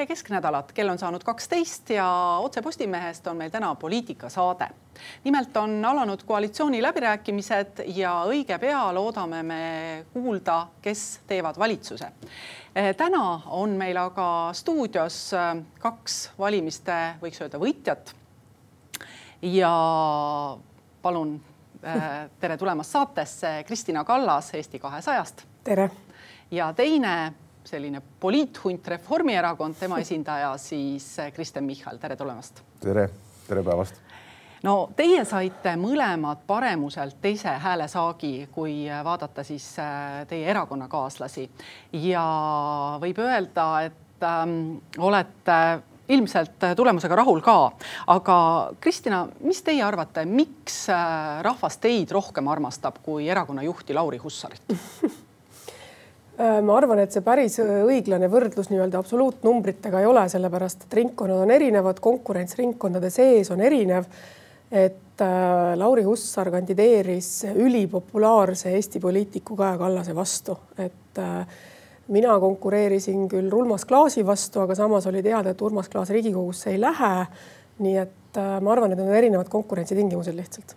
tere kesknädalat, kell on saanud kaksteist ja Otse Postimehest on meil täna poliitikasaade. nimelt on alanud koalitsiooni läbirääkimised ja õige pea loodame me kuulda, kes teevad valitsuse. Eh, täna on meil aga stuudios eh, kaks valimiste, võiks öelda võitjat. ja palun eh, tere tulemast saatesse, Kristina Kallas Eesti kahesajast. tere. ja teine selline poliithunt Reformierakond, tema esindaja siis Kristen Michal, tere tulemast. tere, tere päevast. no teie saite mõlemad paremuselt teise häälesaagi, kui vaadata siis äh, teie erakonnakaaslasi ja võib öelda, et ähm, olete ilmselt tulemusega rahul ka, aga Kristina, mis teie arvate, miks äh, rahvas teid rohkem armastab kui erakonna juhti Lauri Hussarit ma arvan, et see päris äh, õiglane võrdlus nii-öelda absoluutnumbritega ei ole, sellepärast et ringkonnad on erinevad, konkurents ringkondade sees on erinev. et äh, Lauri Hussar kandideeris ülipopulaarse Eesti poliitiku Kaja Kallase vastu, et mina konkureerisin küll Urmas Klaasi vastu, aga samas oli teada, et Urmas Klaas Riigikogusse ei lähe. nii et ma arvan, et need on erinevad konkurentsitingimused lihtsalt.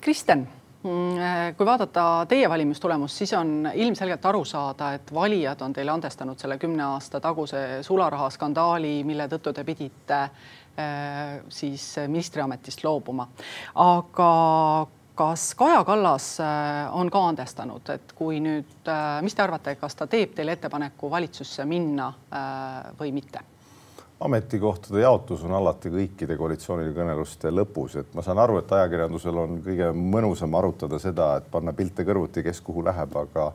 Kristen Mm, äh, kui vaadata teie valimistulemust, siis on ilmselgelt aru saada, et valijad on teile andestanud selle kümne aasta taguse sularahaskandaali, mille tõttu te pidite äh, siis ministriametist loobuma. aga kas Kaja Kallas äh, on ka andestanud, et kui nüüd, mis te arvate, kas ta teeb teile ettepaneku valitsusse minna või mitte? Ametikohtade jaotus on alati kõikide koalitsioonikõneluste lõpus, et ma saan aru, et ajakirjandusel on kõige mõnusam arutada seda, et panna pilte kõrvuti, kes kuhu läheb, aga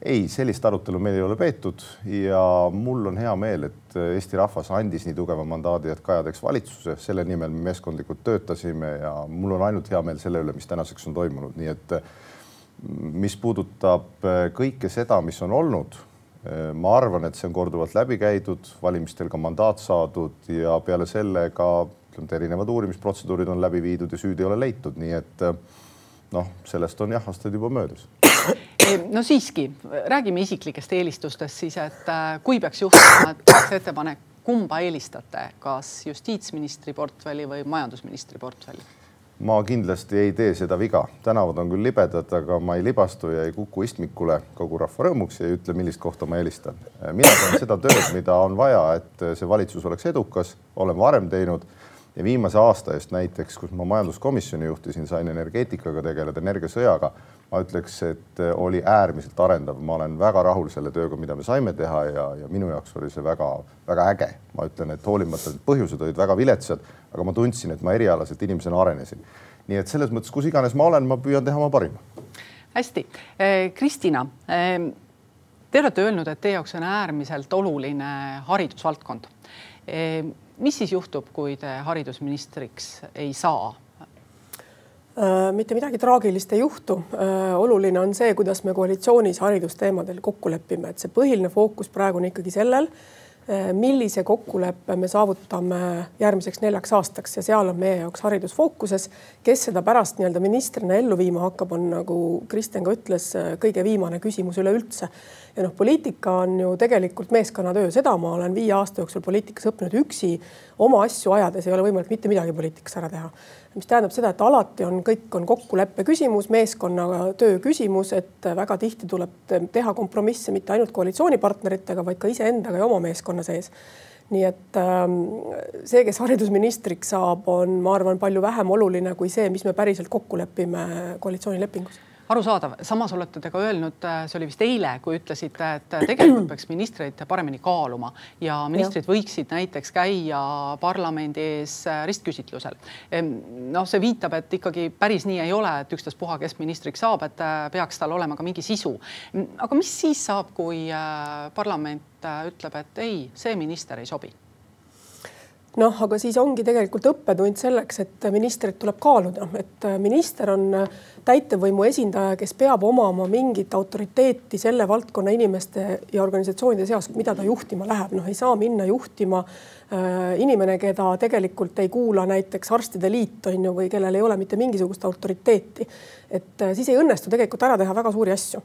ei, sellist arutelu meil ei ole peetud ja mul on hea meel, et Eesti rahvas andis nii tugeva mandaadi, et Kaja teeks valitsuse, selle nimel me meeskondlikult töötasime ja mul on ainult hea meel selle üle, mis tänaseks on toimunud, nii et mis puudutab kõike seda, mis on olnud ma arvan, et see on korduvalt läbi käidud, valimistel ka mandaat saadud ja peale selle ka ütleme, erinevad uurimisprotseduurid on läbi viidud ja süüdi ei ole leitud, nii et äh, noh, sellest on jah, aastaid juba möödas. no siiski, räägime isiklikest eelistustest siis, et äh, kui peaks juhtuma, et tehakse ettepanek, kumba eelistate, kas justiitsministri portfelli või majandusministri portfelli? Ma kindlasti ei tee seda viga, tänavad on küll libedad, aga ma ei libastu ja ei kuku istmikule kogu rahva rõõmuks ja ei ütle, millist kohta ma eelistan. mina teen seda tööd, mida on vaja, et see valitsus oleks edukas, olen varem teinud ja viimase aasta eest näiteks, kus ma majanduskomisjoni juhtisin, sain energeetikaga tegeleda, energiasõjaga. Ma ütleks, et oli äärmiselt arendav, ma olen väga rahul selle tööga, mida me saime teha ja, ja minu jaoks oli see väga-väga äge. ma ütlen, et hoolimata, et põhjused olid väga viletsad, aga ma tundsin, et ma erialaselt inimesena arenesin. nii et selles mõttes, kus iganes ma olen, ma püüan teha oma parima. hästi, eh, Kristina eh, Te olete öelnud, et teie jaoks on äärmiselt oluline haridusvaldkond eh, mis siis juhtub, kui te haridusministriks ei saa? Äh, mitte midagi traagilist ei juhtu. Äh, oluline on see, kuidas me koalitsioonis haridusteemadel kokku lepime, et see põhiline fookus praegu on ikkagi sellel, äh, millise kokkuleppe me saavutame järgmiseks neljaks aastaks ja seal on meie jaoks haridus fookuses. kes seda pärast nii-öelda ministrina ellu viima hakkab, on nagu Kristjan ka ütles, kõige viimane küsimus üleüldse ja noh, poliitika on ju tegelikult meeskonnatöö, seda ma olen viie aasta jooksul poliitikas õppinud üksi. Oma asju ajades ei ole võimalik mitte midagi poliitikas ära teha. mis tähendab seda, et alati on, kõik on kokkuleppe küsimus, meeskonnatöö küsimus, et väga tihti tuleb teha kompromisse mitte ainult koalitsioonipartneritega, vaid ka iseendaga ja oma meeskonna sees. Nii et ähm, see, kes haridusministriks saab, on, ma arvan, palju vähem oluline kui see, mis me päriselt kokku lepime koalitsioonilepingus arusaadav, samas olete te ka öelnud, äh, see oli vist eile, kui ütlesite, et äh, tegelikult peaks ministreid paremini kaaluma ja ministrid ja. võiksid näiteks käia parlamendi ees äh, ristküsitlusel. noh, see viitab, et ikkagi päris nii ei ole, et ükstaspuha, kes ministriks saab, et peaks tal olema ka mingi sisu. aga mis siis saab, kui parlament ütleb, et ei, see minister ei sobi noh, aga siis ongi tegelikult õppetund selleks, et ministrit tuleb kaaluda, et minister on täitevvõimu esindaja, kes peab omama mingit autoriteeti selle valdkonna inimeste ja organisatsioonide seas, mida ta juhtima läheb, noh, ei saa minna juhtima äh, inimene, keda tegelikult ei kuula näiteks arstide liit on ju, või kellel ei ole mitte mingisugust autoriteeti. et äh, siis ei õnnestu tegelikult ära teha väga suuri asju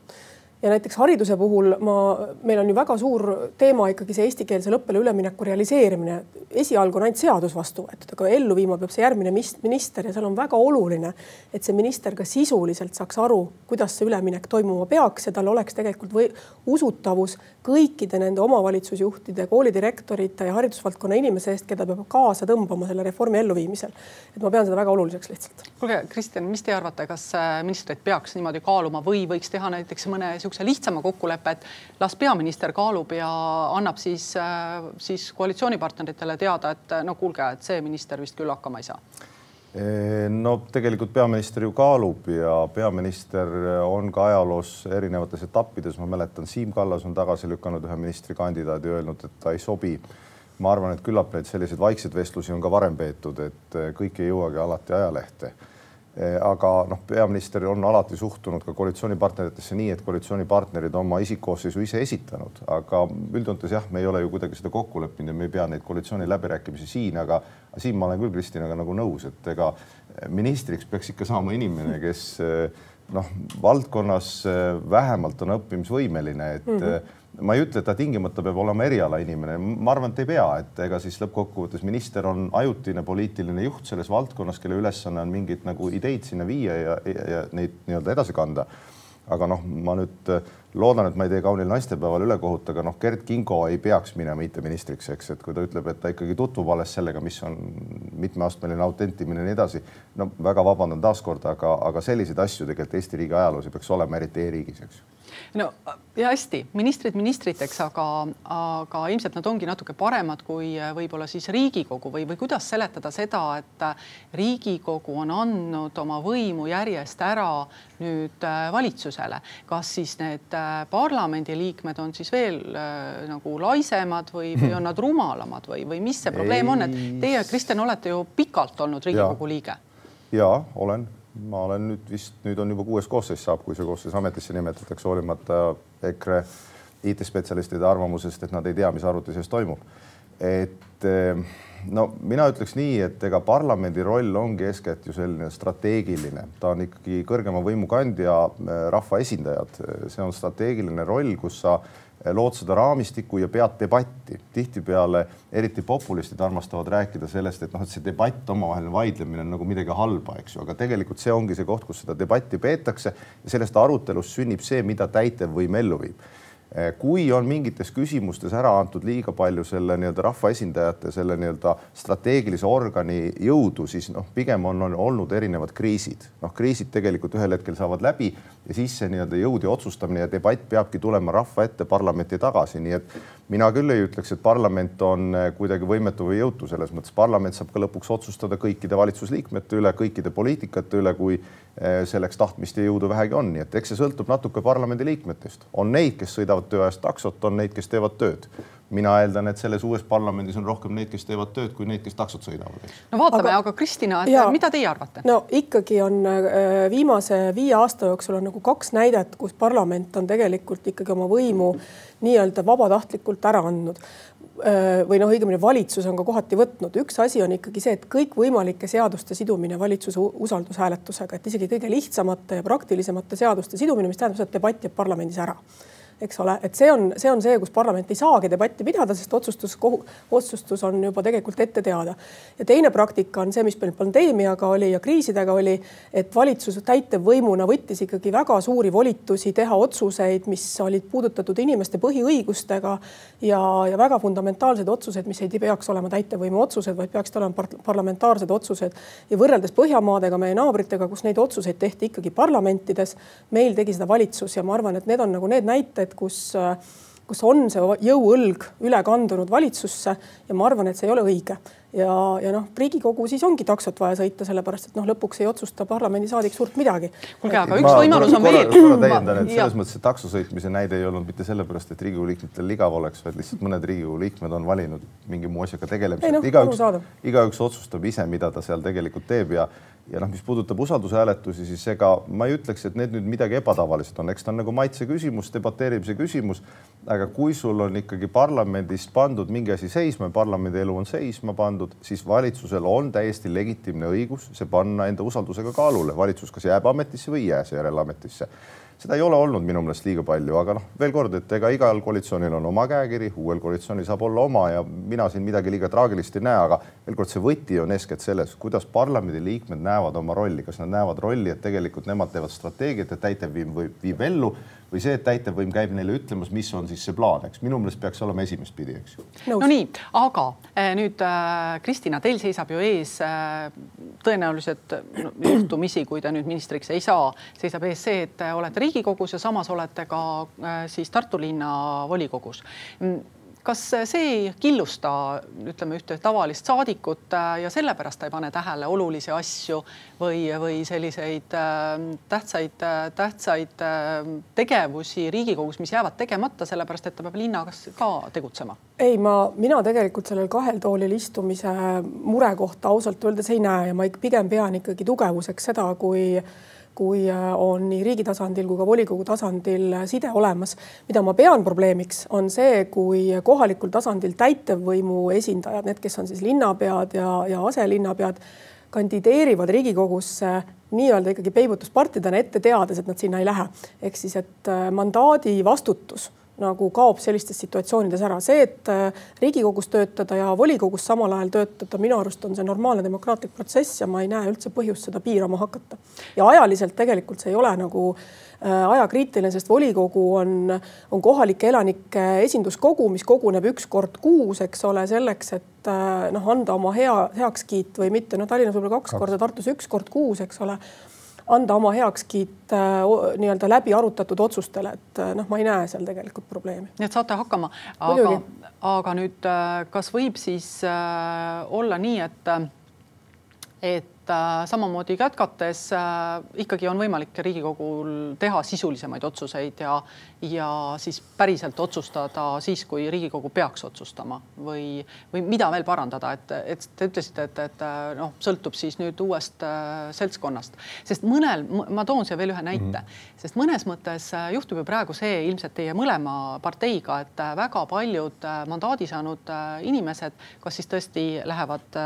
ja näiteks hariduse puhul ma, meil on ju väga suur teema ikkagi see eestikeelsele õppele ülemineku realiseerimine. esialgu on ainult seadus vastu võetud, aga ellu viima peab see järgmine minister ja seal on väga oluline, et see minister ka sisuliselt saaks aru, kuidas see üleminek toimuma peaks ja tal oleks tegelikult või usutavus kõikide nende omavalitsusjuhtide, koolidirektorite ja haridusvaldkonna inimese eest, keda peab kaasa tõmbama selle reformi elluviimisel. et ma pean seda väga oluliseks lihtsalt. kuulge, Kristjan, mis te arvate, kas äh, ministrid peaks niimoodi kaaluma või võiks teha näiteks mõne niisuguse lihtsama kokkuleppe, et las peaminister kaalub ja annab siis, äh, siis koalitsioonipartneritele teada, et no kuulge, et see minister vist küll hakkama ei saa no tegelikult peaminister ju kaalub ja peaminister on ka ajaloos erinevates etappides, ma mäletan, Siim Kallas on tagasi lükanud ühe ministrikandidaadi, öelnud, et ta ei sobi. ma arvan, et küllap neid selliseid vaikseid vestlusi on ka varem peetud, et kõik ei jõuagi alati ajalehte Eh, aga noh, peaminister on alati suhtunud ka koalitsioonipartneritesse nii, et koalitsioonipartnerid oma isikkoosseisu ise esitanud, aga üldjoontes jah, me ei ole ju kuidagi seda kokku leppinud ja me ei pea neid koalitsiooniläbirääkimisi siin, aga siin ma olen küll Kristinaga nagu nõus, et ega ministriks peaks ikka saama inimene, kes eh, noh, valdkonnas eh, vähemalt on õppimisvõimeline, et mm -hmm ma ei ütle, et ta tingimata peab olema erialainimene, ma arvan, et ei pea, et ega siis lõppkokkuvõttes minister on ajutine poliitiline juht selles valdkonnas, kelle ülesanne on mingeid nagu ideid sinna viia ja, ja, ja neid nii-öelda edasi kanda. aga noh, ma nüüd loodan, et ma ei tee kaunil naistepäeval ülekohut, aga noh, Gerd Kingo ei peaks minema IT-ministriks, eks, et kui ta ütleb, et ta ikkagi tutvub alles sellega, mis on mitmeastmeline autentimine ja nii edasi. no väga vabandan taaskord, aga, aga selliseid asju tegelikult Eesti riigi ajaloos ei peaks olema, eriti e-riigis, eks no ja hästi, ministrid ministriteks, aga, aga ilmselt nad ongi natuke paremad kui äh, võib-olla siis Riigikogu või, või kuidas seletada seda, et äh, Riigikogu on andnud oma võimu järjest ära nüüd äh, valitsusele. kas siis need parlamendiliikmed on siis veel nagu laisemad või, või on nad rumalamad või, või mis see probleem on, et teie, Kristjan, olete ju pikalt olnud Riigikogu liige. ja olen ma olen nüüd vist, nüüd on juba kuues koosseis saab, kui see koosseis ametisse nimetatakse, hoolimata EKRE IT-spetsialistide arvamusest, et nad ei tea, mis arvuti sees toimub. et eh, no mina ütleks nii, et ega parlamendi roll ongi eeskätt ju selline strateegiline, ta on ikkagi kõrgema võimu kandja, eh, rahvaesindajad, see on strateegiline roll, kus sa lood seda raamistikku ja pead debatti. tihtipeale eriti populistid armastavad rääkida sellest, et noh, et see debatt, omavaheline vaidlemine on nagu midagi halba, eks ju, aga tegelikult see ongi see koht, kus seda debatti peetakse ja sellest arutelust sünnib see, mida täitevvõim ellu viib kui on mingites küsimustes ära antud liiga palju selle nii-öelda rahvaesindajate, selle nii-öelda strateegilise organi jõudu, siis noh, pigem on, on olnud erinevad kriisid. noh, kriisid tegelikult ühel hetkel saavad läbi ja siis see nii-öelda jõud ja otsustamine ja debatt peabki tulema rahva ette, parlamenti tagasi, nii et mina küll ei ütleks, et parlament on eh, kuidagi võimetu või jõutu selles mõttes. parlament saab ka lõpuks otsustada kõikide valitsusliikmete üle, kõikide poliitikate üle, kui eh, selleks tahtmist ja jõudu vähegi on, nii et eks see sõltub natuke parlamendiliikmetest. on neid, kes sõidavad töö ajast taksot, on neid, kes teevad tööd mina eeldan, et selles uues parlamendis on rohkem neid, kes teevad tööd, kui neid, kes taksot sõidavad. no vaatame, aga, aga Kristina, mida teie arvate? no ikkagi on äh, viimase viie aasta jooksul on nagu kaks näidet, kus parlament on tegelikult ikkagi oma võimu nii-öelda vabatahtlikult ära andnud äh, või noh, õigemini valitsus on ka kohati võtnud. üks asi on ikkagi see, et kõikvõimalike seaduste sidumine valitsuse usaldushääletusega, et isegi kõige lihtsamate ja praktilisemate seaduste sidumine, mis tähendab seda, et debatt jääb parlamendis ära eks ole, et see on, see on see, kus parlament ei saagi debatti pidada, sest otsustus, otsustus on juba tegelikult ette teada. ja teine praktika on see, mis meil pandeemiaga oli ja kriisidega oli, et valitsus täitevvõimuna võttis ikkagi väga suuri volitusi teha otsuseid, mis olid puudutatud inimeste põhiõigustega ja, ja väga fundamentaalseid otsuseid, mis ei peaks olema täitevvõimu otsused, vaid peaksid olema par parlamentaarsed otsused. ja võrreldes Põhjamaadega, meie naabritega, kus neid otsuseid tehti ikkagi parlamentides, meil tegi seda valitsus ja ma arvan, et need on nagu need näited näited, kus, kus on see jõuõlg üle kandunud valitsusse ja ma arvan, et see ei ole õige ja, ja noh, Riigikogu siis ongi taksot vaja sõita, sellepärast et noh, lõpuks ei otsusta parlamendisaadik suurt midagi. kuulge, aga üks ma, võimalus on veel. korra täiendan, et selles mõttes see takso sõitmise näide ei olnud mitte sellepärast, et Riigikogu liikmetel igav oleks, vaid lihtsalt mõned Riigikogu liikmed on valinud mingi muu asjaga tegelemise. No, igaüks, igaüks otsustab ise, mida ta seal tegelikult teeb ja ja noh, mis puudutab usaldushääletusi, siis ega ma ei ütleks, et need nüüd midagi ebatavalist on, eks ta on nagu maitse küsimus, debateerimise küsimus. aga kui sul on ikkagi parlamendist pandud mingi asi seisma parlamendi elu on seisma pandud, siis valitsusel on täiesti legitiimne õigus see panna enda usaldusega kaalule. valitsus kas jääb ametisse või ei jää seejärel ametisse seda ei ole olnud minu meelest liiga palju, aga noh, veel kord, et ega igal koalitsioonil on oma käekiri, uuel koalitsioonil saab olla oma ja mina siin midagi liiga traagilist ei näe, aga veel kord, see võti on eeskätt selles, kuidas parlamendi liikmed näevad oma rolli, kas nad näevad rolli, et tegelikult nemad teevad strateegiat ja täitevviim viib ellu või see, et täitevvõim käib neile ütlemas, mis on siis see plaan, eks. Minu meelest peaks olema esimest pidi, eks ju. no nii, aga äh, nüüd äh, Kristina, teil seisab ju ees äh, tõenäoliselt no, juhtumisi, kui te nüüd ministriks ei saa, seisab ees see, et olete Riigikogus ja samas olete ka siis Tartu linna volikogus kas see ei killusta, ütleme ühte tavalist saadikut äh, ja sellepärast ta ei pane tähele olulisi asju või, või selliseid äh, tähtsaid, äh, tähtsaid tegevusi Riigikogus, mis jäävad tegemata, sellepärast et ta peab linnas ka tegutsema? ei, ma, mina tegelikult sellel kahel toolil istumise mure kohta ausalt öeldes ei näe ja ma pigem pean ikkagi tugevuseks seda, kui kui äh, on nii riigi tasandil kui ka volikogu tasandil äh, side olemas. mida ma pean probleemiks, on see, kui kohalikul tasandil täitevvõimu esindajad, need, kes on siis linnapead ja, ja aselinnapead, kandideerivad Riigikogusse nii-öelda ikkagi peibutuspartidena ette teades, et nad sinna ei lähe. ehk siis, et äh, mandaadi vastutus nagu kaob sellistes situatsioonides ära. see, et äh, Riigikogus töötada ja volikogus samal ajal töötada, minu arust on see normaalne demokraatlik protsess ja ma ei näe üldse põhjust seda piirama hakata. ja ajaliselt tegelikult see ei ole nagu äh, ajakriitiline, sest volikogu on, on kohalike elanike esinduskogu, mis koguneb üks kord kuus, eks ole, selleks, et äh, noh, anda oma hea heakskiit või mitte, no Tallinnas võib-olla kaks, kaks korda, Tartus üks kord kuus, eks ole anda oma heakskiit äh, nii-öelda läbi arutatud otsustele, et äh, noh, ma ei näe seal tegelikult probleemi. nii et saate hakkama, aga, aga nüüd äh, kas võib siis olla nii, et, et samamoodi jätkates ikkagi on võimalik Riigikogul teha sisulisemaid otsuseid ja, ja siis päriselt otsustada siis, kui Riigikogu peaks otsustama või, või mida veel parandada, et, et te ütlesite, et, et äh, noh, sõltub siis nüüd uuest seltskonnast, sest mõnel, ma toon siia veel ühe näite. Mm, -hmm. sest mõnes mõttes juhtub ju praegu see ilmselt teie mõlema parteiga, et väga paljud mandaadi saanud inimesed, kas siis tõesti lähevad,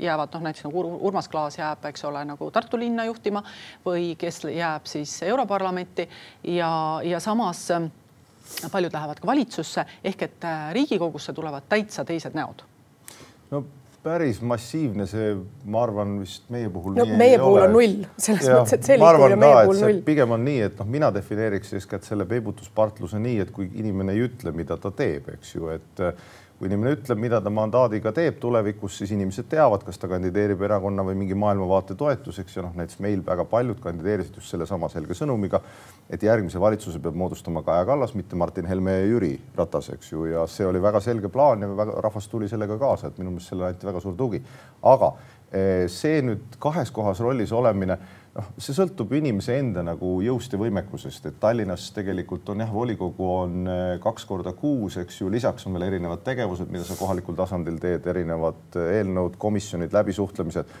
jäävad noh, näiteks nagu Urmas Klaas jääb, eks ole, nagu Tartu linna juhtima või kes jääb siis Europarlamenti. Ja, ja samas paljud lähevad ka valitsusse ehk et äh, Riigikogusse tulevad täitsa teised näod. no päris massiivne see, ma arvan, vist meie puhul. no meie puhul ole. on null, selles ja, mõttes, et see liikumine on meie puhul null. pigem on nii, et noh, mina defineeriks eeskätt selle peibutuspartluse nii, et kui inimene ei ütle, mida ta teeb, eks ju, et kui inimene ütleb, mida ta mandaadiga teeb tulevikus, siis inimesed teavad, kas ta kandideerib erakonna või mingi maailmavaate toetuseks ja noh, näiteks meil väga paljud kandideerisid just sellesama selge sõnumiga, et järgmise valitsuse peab moodustama Kaja Kallas, mitte Martin Helme ja Jüri Ratas, eks ju, ja see oli väga selge plaan ja väga rahvas tuli sellega kaasa, et minu meelest sellele anti väga suur tugi. aga eh, see nüüd kahes kohas rollis olemine noh, see sõltub inimese enda nagu jõust ja võimekusest, et Tallinnas tegelikult on jah, volikogu on eh, kaks korda kuus, eks ju, lisaks on veel erinevad tegevused, mida sa kohalikul tasandil teed, erinevad eh, eelnõud, komisjonid, läbisuhtlemised.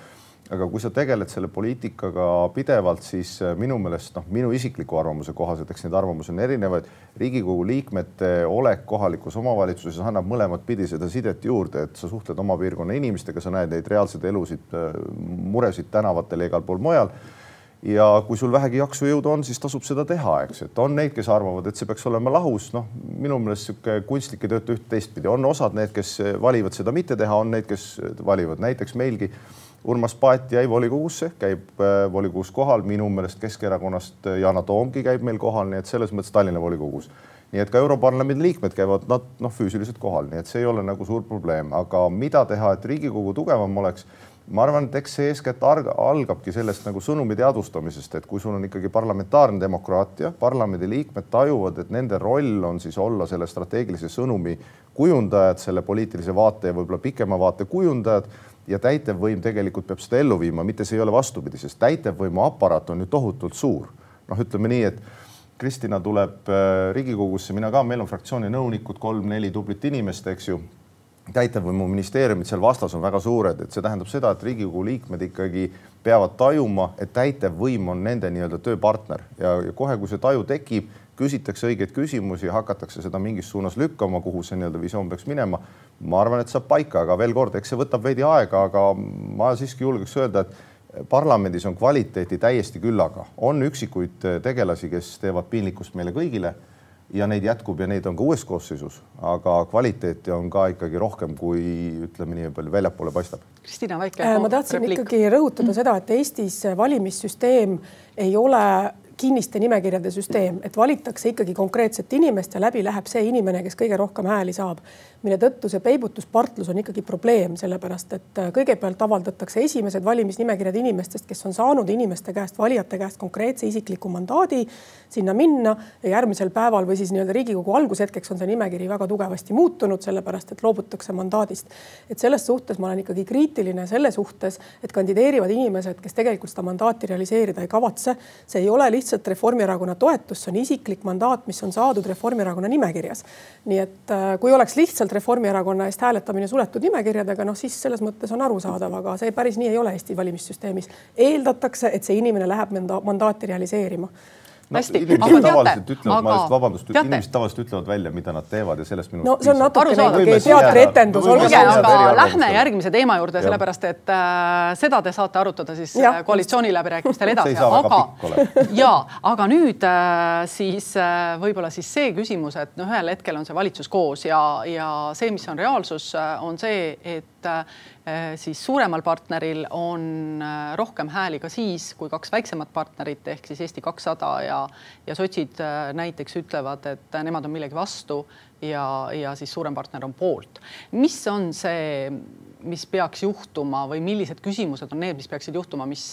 aga kui sa tegeled selle poliitikaga pidevalt, siis eh, minu meelest noh, minu isikliku arvamuse kohaselt, eks neid arvamusi on erinevaid. riigikogu liikmete olek kohalikus omavalitsuses annab mõlemat pidi seda sidet juurde, et sa suhtled oma piirkonna inimestega, sa näed neid reaalseid elusid, muresid tänavatel ja igal pool mujal ja kui sul vähegi jaksu jõudu on, siis tasub seda teha, eks, et on neid, kes arvavad, et see peaks olema lahus, noh, minu meelest sihuke kunstlik ei tööta üht teistpidi, on osad need, kes valivad seda mitte teha, on neid, kes valivad. Näiteks meilgi. Urmas Paet jäi volikogusse, käib äh, volikogus kohal, minu meelest Keskerakonnast Yana Toomgi käib meil kohal, nii et selles mõttes Tallinna volikogus. Nii et ka Europarlamendi liikmed käivad nad noh, füüsiliselt kohal, nii et see ei ole nagu suur probleem, aga mida teha, et Riigikogu tugevam oleks ma arvan, et eks see eeskätt algabki sellest nagu sõnumi teadvustamisest, et kui sul on ikkagi parlamentaarne demokraatia, parlamendiliikmed tajuvad, et nende roll on siis olla selle strateegilise sõnumi kujundajad, selle poliitilise vaate ja võib-olla pikema vaate kujundajad ja täitevvõim tegelikult peab seda ellu viima, mitte see ei ole vastupidi, sest täitevvõimu aparaat on ju tohutult suur. noh, ütleme nii, et Kristina tuleb äh, Riigikogusse, mina ka, meil on fraktsiooni nõunikud, kolm-neli tublit inimest, eks ju täitevvõimu ministeeriumid seal vastas on väga suured, et see tähendab seda, et Riigikogu liikmed ikkagi peavad tajuma, et täitevvõim on nende nii-öelda tööpartner ja, ja kohe, kui see taju tekib, küsitakse õigeid küsimusi, hakatakse seda mingis suunas lükkama, kuhu see nii-öelda visioon peaks minema. ma arvan, et saab paika, aga veel kord, eks see võtab veidi aega, aga ma siiski julgeks öelda, et parlamendis on kvaliteeti täiesti küllaga, on üksikuid tegelasi, kes teevad piinlikkust meile kõigile ja neid jätkub ja neid on ka uues koosseisus, aga kvaliteeti on ka ikkagi rohkem, kui ütleme nii palju väljapoole paistab. Kristina, väike. Äh, ma tahtsin repliik. ikkagi rõhutada seda, et Eestis valimissüsteem ei ole kinniste nimekirjade süsteem, et valitakse ikkagi konkreetset inimest ja läbi läheb see inimene, kes kõige rohkem hääli saab. Mille tõttu see peibutuspartlus on ikkagi probleem, sellepärast et äh, kõigepealt avaldatakse esimesed valimisnimekirjad inimestest, kes on saanud inimeste käest, valijate käest konkreetse isikliku mandaadi sinna minna ja järgmisel päeval või siis nii-öelda Riigikogu algushetkeks on see nimekiri väga tugevasti muutunud, sellepärast et loobutakse mandaadist. et selles suhtes ma olen ikkagi kriitiline selle suhtes, et kandideerivad inimesed, kes tegelikult seda mandaati realiseerida ei kavatse. see ei ole lihtsalt Reformierakonna toetus, see on isiklik mandaat, mis on saadud Reformierakonna nimekirjas. nii et äh, kui oleks lihtsalt Reformierakonna eest hääletamine suletud nimekirjadega, noh siis selles mõttes on arusaadav, aga see päris nii ei ole Eesti valimissüsteemis. eeldatakse, et see inimene läheb mandaati realiseerima no, hästi. inimesed tavaliselt teate, ütlevad aga..., ma just vabandust, inimesed tavaliselt ütlevad välja, mida nad teevad ja sellest minu. no see on natukene ikkagi teatrietendus. olge, aga lähme järgmise teema juurde, sellepärast et äh, seda te saate arutada siis ja. Äh, koalitsiooniläbirääkimistel edasi, aga ja, aga nüüd äh, siis äh, võib-olla siis see küsimus, et noh, ühel hetkel on see valitsus koos ja, ja see, mis on reaalsus, äh, on see, et äh, Äh, siis suuremal partneril on äh, rohkem hääli ka siis, kui kaks väiksemat partnerit ehk siis Eesti kakssada ja, ja sotsid äh, näiteks ütlevad, et nemad on millegi vastu ja, ja siis suurem partner on poolt. mis on see, mis peaks juhtuma või millised küsimused on need, mis peaksid juhtuma, mis,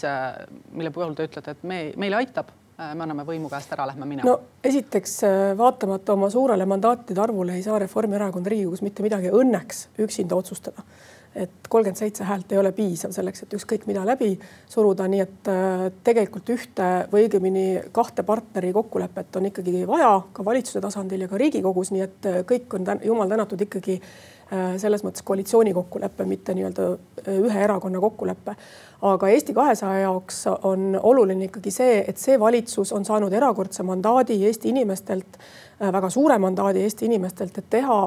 mille puhul te ütlete, et me, meile aitab me anname võimu käest ära, lähme minema? no esiteks, vaatamata oma suurele mandaatide arvule ei saa Reformierakond Riigikogus mitte midagi õnneks üksinda otsustada et kolmkümmend seitse häält ei ole piisav selleks, et ükskõik mida läbi suruda, nii et äh, tegelikult ühte või õigemini kahte partneri kokkulepet on ikkagi vaja ka valitsuse tasandil ja ka Riigikogus, nii et äh, kõik on jumal tänatud ikkagi äh, selles mõttes koalitsiooni kokkulepe, mitte nii-öelda ühe erakonna kokkulepe. aga Eesti kahesaja jaoks on oluline ikkagi see, et see valitsus on saanud erakordse mandaadi Eesti inimestelt, väga suure mandaadi Eesti inimestelt, et teha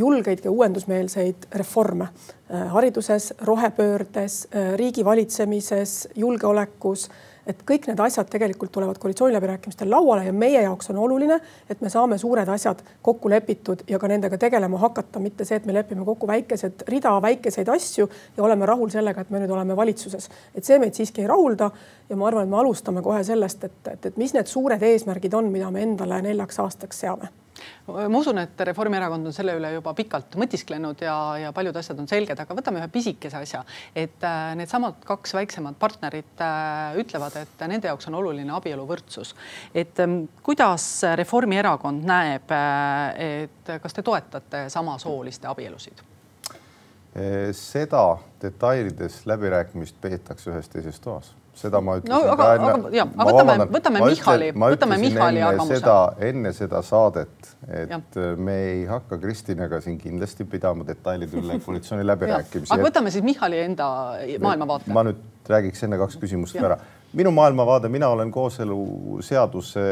julgeid ja uuendusmeelseid reforme äh, hariduses, rohepöördes, äh, riigi valitsemises, julgeolekus et kõik need asjad tegelikult tulevad koalitsiooniläbirääkimistel lauale ja meie jaoks on oluline, et me saame suured asjad kokku lepitud ja ka nendega tegelema hakata, mitte see, et me lepime kokku väikesed rida väikeseid asju ja oleme rahul sellega, et me nüüd oleme valitsuses. et see meid siiski ei rahulda ja ma arvan, et me alustame kohe sellest, et, et, et mis need suured eesmärgid on, mida me endale neljaks aastaks seame ma usun, et Reformierakond on selle üle juba pikalt mõtisklenud ja, ja paljud asjad on selged, aga võtame ühe pisikese asja, et äh, needsamad kaks väiksemat partnerit äh, ütlevad, et nende jaoks on oluline abieluvõrdsus. et ähm, kuidas Reformierakond näeb, äh, et kas te toetate samasooliste abielusid? seda detailides läbirääkimist peetakse ühes teises toas seda ma ütlesin no, aga, ka enne. aga, ja, aga võtame, võtame Michali, võtame Michali arvamuse. enne seda saadet, et ja. me ei hakka Kristinaga siin kindlasti pidama detailide üle koalitsiooni läbirääkimisi. aga võtame siis Michali enda maailmavaate. ma nüüd räägiks enne kaks küsimust ka ära. minu maailmavaade, mina olen kooseluseaduse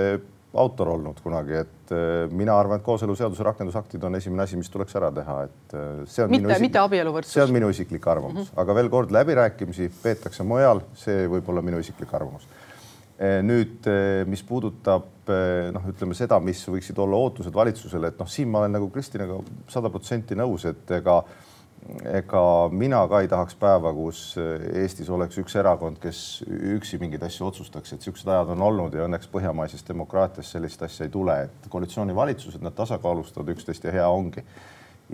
autor olnud kunagi, et äh, mina arvan, et kooseluseaduse rakendusaktid on esimene asi, mis tuleks ära teha, et äh, see on mitte, mitte abieluvõrdsus. see on minu isiklik arvamus mm, -hmm. aga veel kord, läbirääkimisi peetakse mujal, see võib olla minu isiklik arvamus. Äh, nüüd, mis puudutab noh, ütleme seda, mis võiksid olla ootused valitsusele, et noh, siin ma olen nagu Kristinaga sada protsenti nõus, et ega äh, ega mina ka ei tahaks päeva, kus Eestis oleks üks erakond, kes üksi mingeid asju otsustaks, et niisugused ajad on olnud ja õnneks põhjamaises demokraatias sellist asja ei tule, et koalitsioonivalitsused, nad tasakaalustavad üksteist ja hea ongi.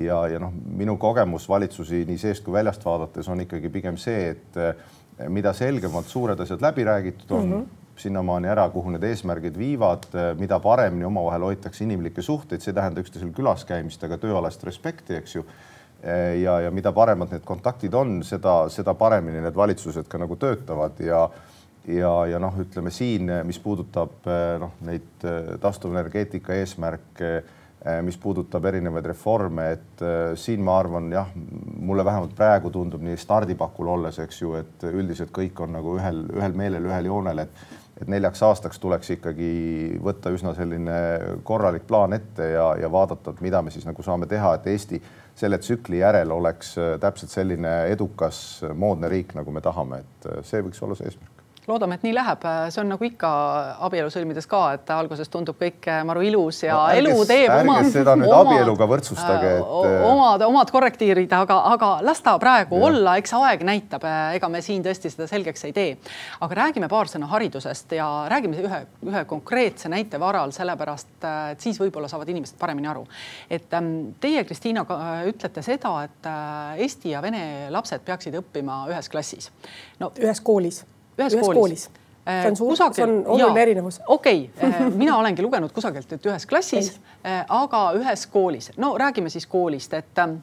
ja, ja noh, minu kogemus valitsusi nii seest kui väljast vaadates on ikkagi pigem see, et mida selgemalt suured asjad läbi räägitud on mm, -hmm sinnamaani ära, kuhu need eesmärgid viivad, mida paremini omavahel hoitakse inimlikke suhteid, see ei tähenda üksteisel külas käimist, aga tööalast respekti, eks ju. Eh, ja, ja mida paremad need kontaktid on, seda, seda paremini need valitsused ka nagu töötavad ja ja, ja noh, ütleme siin, mis puudutab eh, noh, neid eh, taastuvenergeetika eesmärke, Eh, mis puudutab erinevaid reforme, et eh, siin ma arvan jah, mulle vähemalt praegu tundub nii stardipakul olles, eks ju, et üldiselt kõik on nagu ühel, ühel meelel, ühel joonel, et et neljaks aastaks tuleks ikkagi võtta üsna selline korralik plaan ette ja, ja vaadata, et mida me siis nagu saame teha, et Eesti selle tsükli järel oleks eh, täpselt selline edukas moodne riik, nagu me tahame, et see võiks olla see eesmärk loodame, et nii läheb, see on nagu ikka abielu sõlmides ka, et alguses tundub kõik maru ilus ja no, ärge, elu teeb omad. seda nüüd omad, abieluga võrdsustage, et. Äh, omad, omad korrektiirid, aga, aga las ta praegu ja. olla, eks aeg näitab, ega me siin tõesti seda selgeks ei tee. aga räägime paar sõna haridusest ja räägime ühe, ühe konkreetse näite varal, sellepärast et siis võib-olla saavad inimesed paremini aru. et ähm, teie, Kristiina, ütlete seda, et eesti ja vene lapsed peaksid õppima ühes klassis. no ühes koolis ühes, ühes koolis, koolis see on suur, see on oluline erinevus. okei okay., eh, mina olengi lugenud kusagilt, et ühes klassis, eh, aga ühes koolis. no räägime siis koolist, et eh,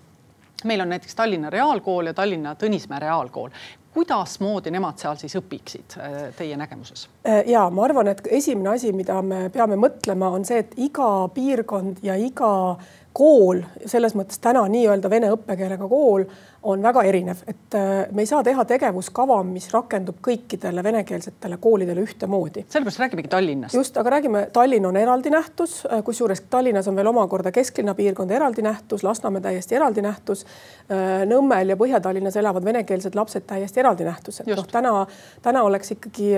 meil on näiteks Tallinna Reaalkool ja Tallinna Tõnismäe Reaalkool. kuidasmoodi nemad seal siis õpiksid teie nägemuses? ja ma arvan, et esimene asi, mida me peame mõtlema, on see, et iga piirkond ja iga kool selles mõttes täna nii-öelda vene õppekeelega kool on väga erinev, et äh, me ei saa teha tegevuskava, mis rakendub kõikidele venekeelsetele koolidele ühtemoodi. sellepärast räägimegi Tallinnast. just, aga räägime, Tallinn on eraldi nähtus, äh, kusjuures Tallinnas on veel omakorda kesklinna piirkond eraldi nähtus, Lasnamäe täiesti eraldi nähtus. Äh, Nõmmel ja Põhja-Tallinnas elavad venekeelsed lapsed täiesti eraldi nähtused. noh, täna, täna oleks ikkagi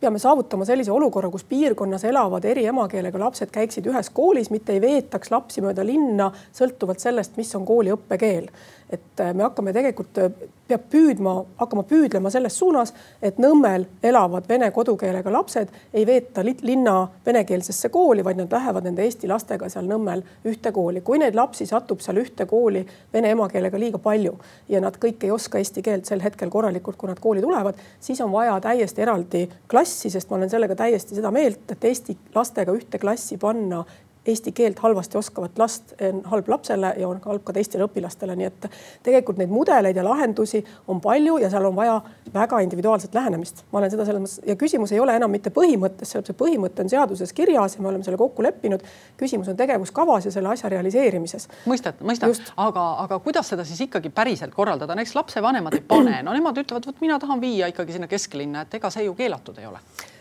peame saavutama sellise olukorra, kus piirkonnas elavad eri emakeelega lapsed käiksid ühes koolis, mitte ei veetaks lapsi mööda linna sõltuvalt sellest, mis on kooli õppekeel et äh, me hakkame tegelikult, äh, peab püüdma, hakkama püüdlema selles suunas, et Nõmmel elavad vene kodukeelega lapsed ei veeta linna venekeelsesse kooli, vaid nad lähevad nende eesti lastega seal Nõmmel ühte kooli. kui neid lapsi satub seal ühte kooli vene emakeelega liiga palju ja nad kõik ei oska eesti keelt sel hetkel korralikult, kui nad kooli tulevad, siis on vaja täiesti eraldi klassi, sest ma olen sellega täiesti seda meelt, et eesti lastega ühte klassi panna eesti keelt halvasti oskavat last on halb lapsele ja on halb ka teistele õpilastele, nii et tegelikult neid mudeleid ja lahendusi on palju ja seal on vaja väga individuaalset lähenemist. ma olen seda selles mõttes ja küsimus ei ole enam mitte põhimõttes, see põhimõte on seaduses kirjas ja me oleme selle kokku leppinud. küsimus on tegevuskavas ja selle asja realiseerimises. mõistan, mõistan, aga, aga kuidas seda siis ikkagi päriselt korraldada, näiteks lapsevanemad ei pane, no nemad ütlevad, vot mina tahan viia ikkagi sinna kesklinna, et ega see ju keelatud ei ole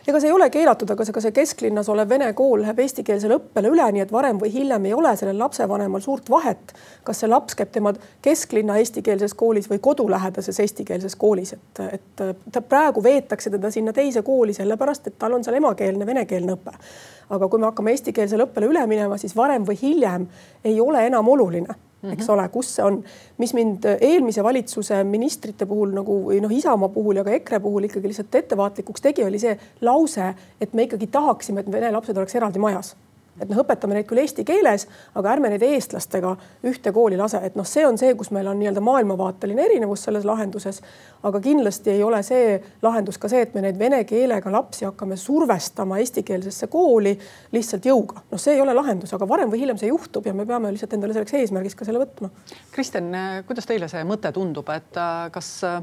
ega see ei ole keelatud, aga see, ka see kesklinnas olev vene kool läheb eestikeelsele õppele üle, nii et varem või hiljem ei ole sellel lapsevanemal suurt vahet, kas see laps käib tema kesklinna eestikeelses koolis või kodulähedases eestikeelses koolis, et, et ta praegu veetakse teda sinna teise kooli sellepärast, et tal on seal emakeelne venekeelne õpe. Aga kui me hakkame eestikeelsele õppele üle minema, siis varem või hiljem ei ole enam oluline Mm -hmm. eks ole, kus see on, mis mind eelmise valitsuse ministrite puhul nagu või noh, Isamaa puhul ja ka EKRE puhul ikkagi lihtsalt ettevaatlikuks tegi, oli see lause, et me ikkagi tahaksime, et vene lapsed oleks eraldi majas et noh, õpetame neid küll eesti keeles, aga ärme neid eestlastega ühte kooli lase, et noh, see on see, kus meil on nii-öelda maailmavaateline erinevus selles lahenduses. aga kindlasti ei ole see lahendus ka see, et me neid vene keelega lapsi hakkame survestama eestikeelsesse kooli lihtsalt jõuga. noh, see ei ole lahendus, aga varem või hiljem see juhtub ja me peame lihtsalt endale selleks eesmärgiks ka selle võtma. Kristjan, kuidas teile see mõte tundub, et äh, kas äh,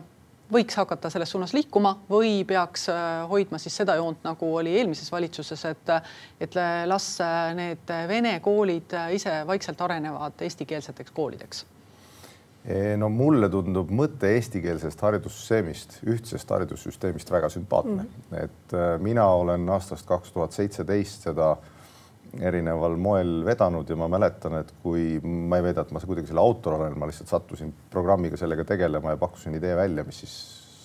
võiks hakata selles suunas liikuma või peaks äh, hoidma siis seda joont, nagu oli eelmises valitsuses, et, et las äh, need vene koolid äh, ise vaikselt arenevad eestikeelseteks koolideks? no mulle tundub mõte eestikeelsest haridussüsteemist, ühtsest haridussüsteemist väga sümpaatne mm, -hmm. et mina olen aastast kaks tuhat seitseteist seda äh, erineval moel vedanud ja ma mäletan, et kui ma ei väida, et ma kuidagi selle autor olen, ma lihtsalt sattusin programmiga sellega tegelema ja pakkusin idee välja, mis siis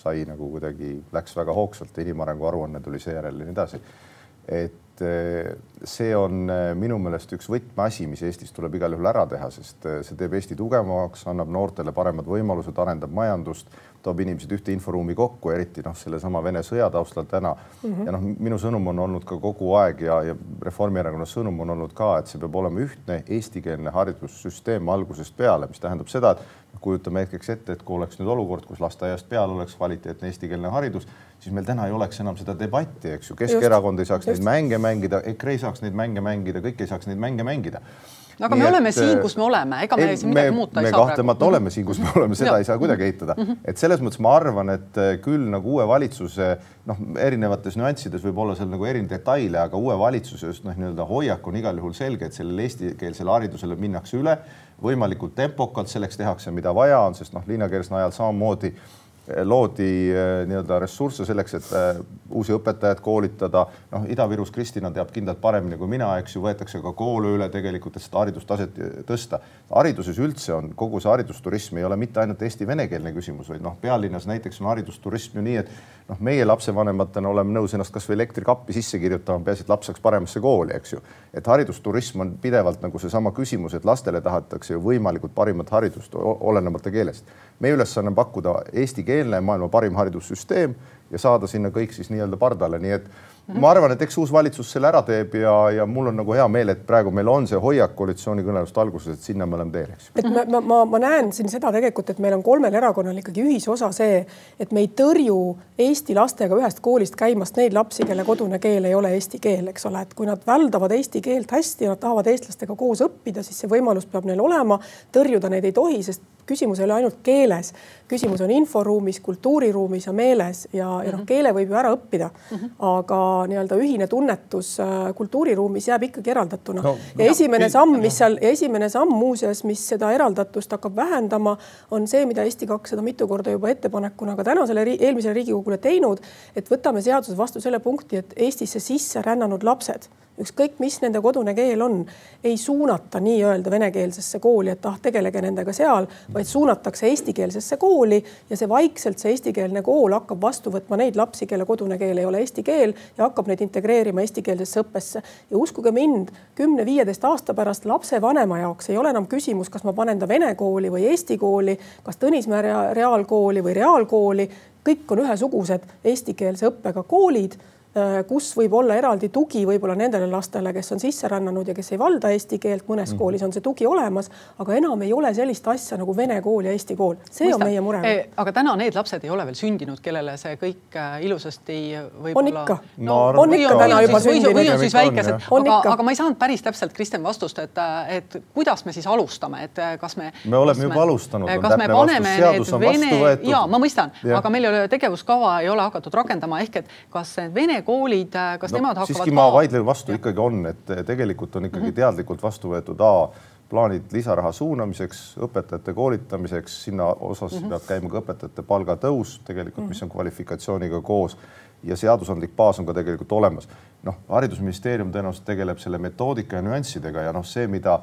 sai nagu kuidagi, läks väga hoogsalt inimarengu aruanne tuli seejärel ja nii edasi. et eh, see on eh, minu meelest üks võtmeasi, mis Eestis tuleb igal juhul ära teha, sest eh, see teeb Eesti tugevamaks, annab noortele paremad võimalused, arendab majandust toob inimesed ühte inforuumi kokku, eriti noh, sellesama Vene sõja taustal täna mm. -hmm. ja noh, minu sõnum on olnud ka kogu aeg ja, ja Reformierakonna sõnum on olnud ka, et see peab olema ühtne eestikeelne haridussüsteem algusest peale, mis tähendab seda, et kujutame hetkeks ette, et kui oleks nüüd olukord, kus lasteaiast peale oleks kvaliteetne eestikeelne haridus, siis meil täna ei oleks enam seda debatti, eks ju, Keskerakond ei saaks just. neid mänge mängida, EKRE ei saaks neid mänge mängida, kõik ei saaks neid mänge mängida no aga Nii me et, oleme siin, kus me oleme, ega me siin midagi muuta ei saa. me kahtlemata praegu. oleme siin, kus me oleme, seda ei saa kuidagi eitada mm. -hmm. et selles mõttes ma arvan, et äh, küll nagu uue valitsuse noh, erinevates nüanssides võib olla seal nagu erinevaid detaile, aga uue valitsuse just noh, nii-öelda hoiak on igal juhul selge, et sellele eestikeelsele haridusele minnakse üle võimalikult tempokalt, selleks tehakse, mida vaja on, sest noh, Liina Kersna ajal samamoodi loodi eh, nii-öelda ressursse selleks, et eh, uusi õpetajaid koolitada. noh, Ida-Virus Kristina teab kindlalt paremini kui mina, eks ju, võetakse ka koole üle tegelikult, et seda haridustaset tõsta. hariduses üldse on kogu see haridusturism ei ole mitte ainult eesti-venekeelne küsimus, vaid noh, pealinnas näiteks on haridusturism ju nii, et noh, meie lapsevanematena oleme nõus ennast kasvõi elektrikappi sisse kirjutama, peaasi, et laps saaks paremasse kooli, eks ju. et haridusturism on pidevalt nagu seesama küsimus, et lastele tahetakse ju võimalikult parimat haridust, olenemata keelest. Meie ülesanne on pakkuda eestikeelne maailma parim haridussüsteem ja saada sinna kõik siis nii-öelda pardale, nii et ma arvan, et eks uus valitsus selle ära teeb ja, ja mul on nagu hea meel, et praegu meil on see hoiak koalitsioonikõneluste alguses, et sinna me oleme teel, eks. et ma, ma, ma, näen siin seda tegelikult, et meil on kolmel erakonnal ikkagi ühisosa see, et me ei tõrju eesti lastega ühest koolist käimast neid lapsi, kelle kodune keel ei ole eesti keel, eks ole, et kui nad väldavad eesti keelt hästi ja nad tahavad eestlastega koos õppida, siis see võimalus peab neil olema. tõrjuda neid ei tohi, sest küsimus ei ole ainult keeles, küsimus on inforuumis, kultuuriruumis ja meeles ja, ja noh, mhm. keele võib ju ära õppida mm, -hmm. aga nii-öelda ühine tunnetus äh, kultuuriruumis jääb ikkagi eraldatuna no,. ja esimene no, samm, mis seal ja esimene samm muuseas, mis seda eraldatust hakkab vähendama, on see, mida Eesti kakssada mitu korda juba ettepanekuna ka tänasele eelmisele Riigikogule teinud, et võtame seaduses vastu selle punkti, et Eestisse sisse rännanud lapsed ükskõik, mis nende kodune keel on, ei suunata nii-öelda venekeelsesse kooli, et ah, tegelege nendega seal, vaid suunatakse eestikeelsesse kooli ja see vaikselt, see eestikeelne kool hakkab vastu võtma neid lapsi, kelle kodune keel ei ole eesti keel ja hakkab neid integreerima eestikeelsesse õppesse. ja uskuge mind, kümne-viieteist aasta pärast lapsevanema jaoks ei ole enam küsimus, kas ma panen ta vene kooli või eesti kooli, kas Tõnismäe reaalkooli või reaalkooli, kõik on ühesugused eestikeelse õppega koolid kus võib olla eraldi tugi võib-olla nendele lastele, kes on sisse rännanud ja kes ei valda eesti keelt, mõnes mm -hmm. koolis on see tugi olemas, aga enam ei ole sellist asja nagu vene kool ja eesti kool, see Mõista. on meie mure aga täna need lapsed ei ole veel sündinud, kellele see kõik äh, ilusasti võib-olla. on ikka no,, on ikka täna juba sündinud. või on siis väikesed, aga, aga ma ei saanud päris täpselt, Kristjan, vastust, et, et kuidas me siis alustame, et kas me. me oleme juba me, alustanud. kas me paneme need vene, ja ma mõistan, aga meil ei ole tegevuskava ei ole hakatud rakendama, ehk et kas vene koolid, äh, kas no, nemad hakkavad siiski ma vaidlen vastu, ikkagi on, et tegelikult on ikkagi mm -hmm. teadlikult vastu võetud A plaanid lisaraha suunamiseks, õpetajate koolitamiseks, sinna osas mm -hmm. peab käima ka õpetajate palgatõus tegelikult, mis on mhm. kvalifikatsiooniga koos ja seadusandlik baas on ka tegelikult olemas. noh, haridusministeerium tõenäoliselt tegeleb selle metoodika ja nüanssidega ja noh, see, mida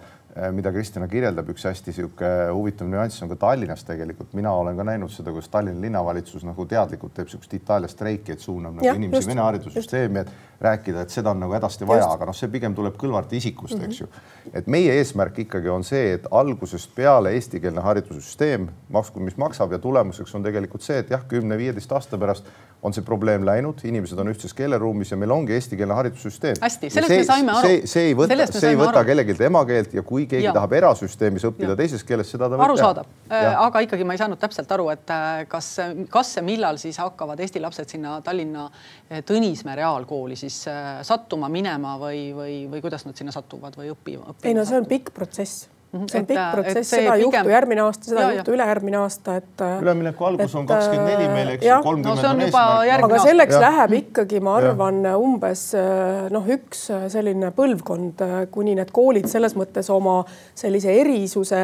mida Kristina kirjeldab, üks hästi sihuke huvitav nüanss on ka Tallinnas tegelikult. mina olen ka näinud seda, kuidas Tallinna linnavalitsus nagu teadlikult teeb sihukest Itaalia streiki, et suunab nagu inimesi just, Vene haridussüsteemi, et rääkida, et seda on nagu hädasti vaja, aga noh, see pigem tuleb Kõlvarti isikust mm, -hmm. eks ju. et meie eesmärk ikkagi on see, et algusest peale eestikeelne haridussüsteem maksku, mis maksab ja tulemuseks on tegelikult see, et jah, kümne-viieteist aasta pärast on see probleem läinud, inimesed on ühtses keeleruumis ja meil ongi eestikeelne haridussüsteem. hästi, sellest see, me saime aru. see, see ei võta, see ei võta kellelgi emakeelt ja kui keegi ja. tahab erasüsteemis õppida ja. teises keeles, seda ta võib arusaadav, äh, aga ikkagi ma ei saanud täpselt aru, et äh, kas, kas ja millal siis hakkavad Eesti lapsed sinna Tallinna äh, Tõnismäe reaalkooli siis sattuma, minema või, või, või kuidas nad sinna satuvad või õppima, ei no see on pikk protsess. See on et, pikk protsess, seda ei pigem... juhtu järgmine aasta, seda ei juhtu ülejärgmine aasta, et. Äh, ülemineku algus et, on kakskümmend neli meil, eks ju, kolmkümmend on eesmärk. aga selleks ja. läheb ikkagi, ma arvan, umbes äh, noh, üks äh, selline põlvkond, kuni need koolid selles mõttes oma sellise erisuse